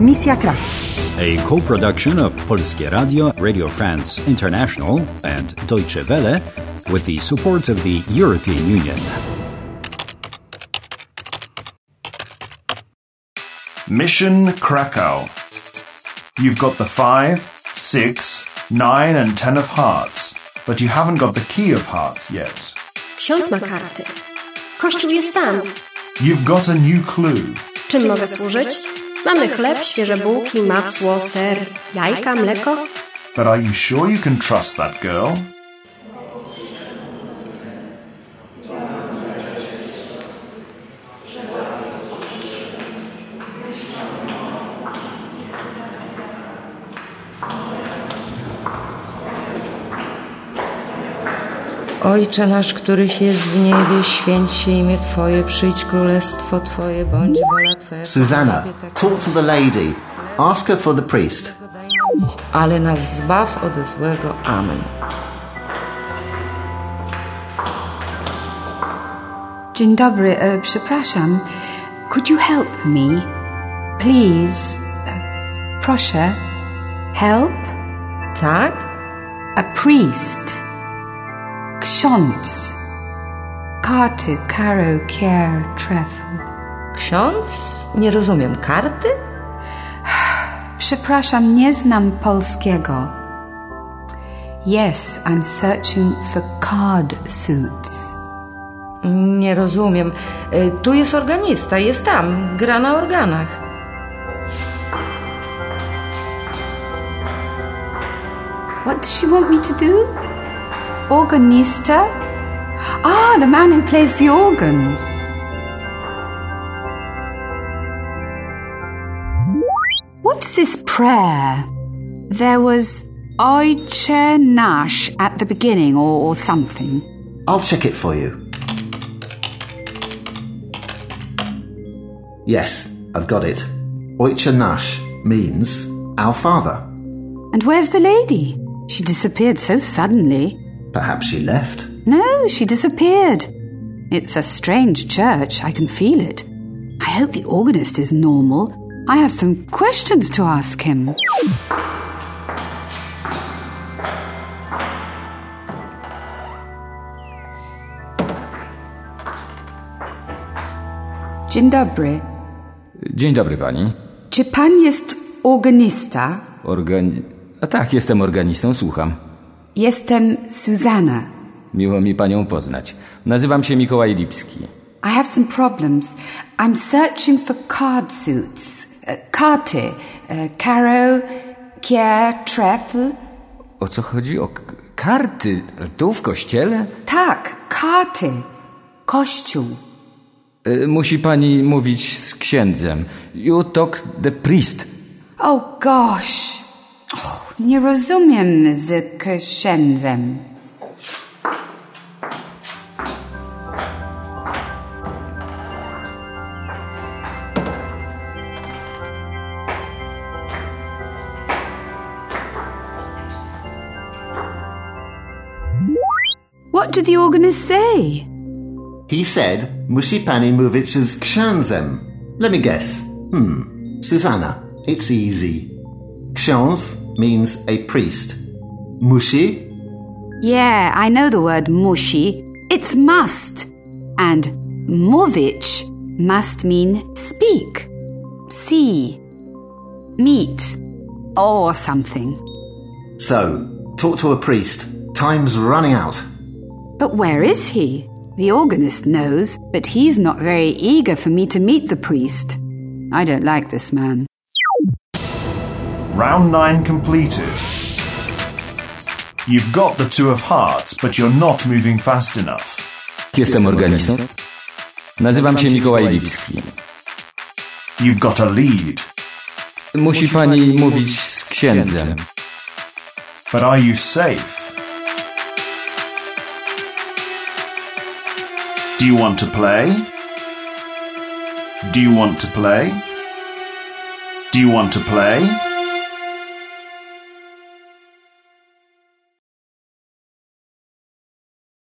Misja Kraków. A co-production of Polskie Radio, Radio France International and Deutsche Welle with the support of the European Union. Mission Krakow. You've got the five, six, nine, and ten of hearts, but you haven't got the key of hearts yet. Ksiądz ma karty. Kościół jest tam. You've got a new clue. Czym mogę służyć? Mamy chleb, świeże bułki, masło, ser, jajka, mleko. But are you sure you can trust that girl? Ojcze nasz, któryś jest w niebie, święć się imię Twoje, przyjdź królestwo Twoje, bądź wola Twoja. Susanna, talk to the lady. Ask her for the priest. Ale nas zbaw ode złego. Amen. Dzień dobry, e, przepraszam. Could you help me? Please. E, proszę. Help? Tak? A priest. Ksiądz. Karty, karo, kier, trefl. Ksiądz? Nie rozumiem. Karty? Przepraszam, nie znam polskiego. Yes, I'm searching for card suits. Nie rozumiem. Y, Tu jest organista, jest tam, gra na organach. What does she want me to do? Organista? Ah, the man who plays the organ. What's this prayer? There was Ojcze Nash at the beginning or, or something. I'll check it for you. Yes, I've got it. Ojcze nasz means our Father. And where's the lady? She disappeared so suddenly. Perhaps she left. No, she disappeared. It's a strange church. I can feel it. I hope the organist is normal. I have some questions to ask him. Dzień dobry. Dzień dobry pani. Czy pan jest organista? Organi... A tak, jestem organistą, słucham. Jestem Susanna. Miło mi panią poznać. Nazywam się Mikołaj Lipski. I have some problems. I'm searching for card suits. Uh, karty. Caro, kier, trefl. O co chodzi? O karty? Tu w kościele? Tak, karty. Kościół. Y, musi pani mówić z księdzem. You talk the priest. Oh gosh. Nie rozumiem z księdzem. What did the organist say? He said, Musi pani mówić z księdzem. Let me guess. Hmm. Suzanna, it's easy. Ksiądz means a priest. Musi, Yeah, I know the word mushi. It's must. And mówić must mean speak, see, meet, or something. so talk to a priest. Time's running out. But where is he? The organist knows, but he's not very eager for me to meet the priest. I don't like this man. Round 9 completed. You've got the two of hearts, but you're not moving fast enough. Jestem organistą. Nazywam się Mikołaj Lipski. You've got a lead, Musi pani mówić z księdzem. but are you safe? Do you want to play? Do you want to play? Do you want to play?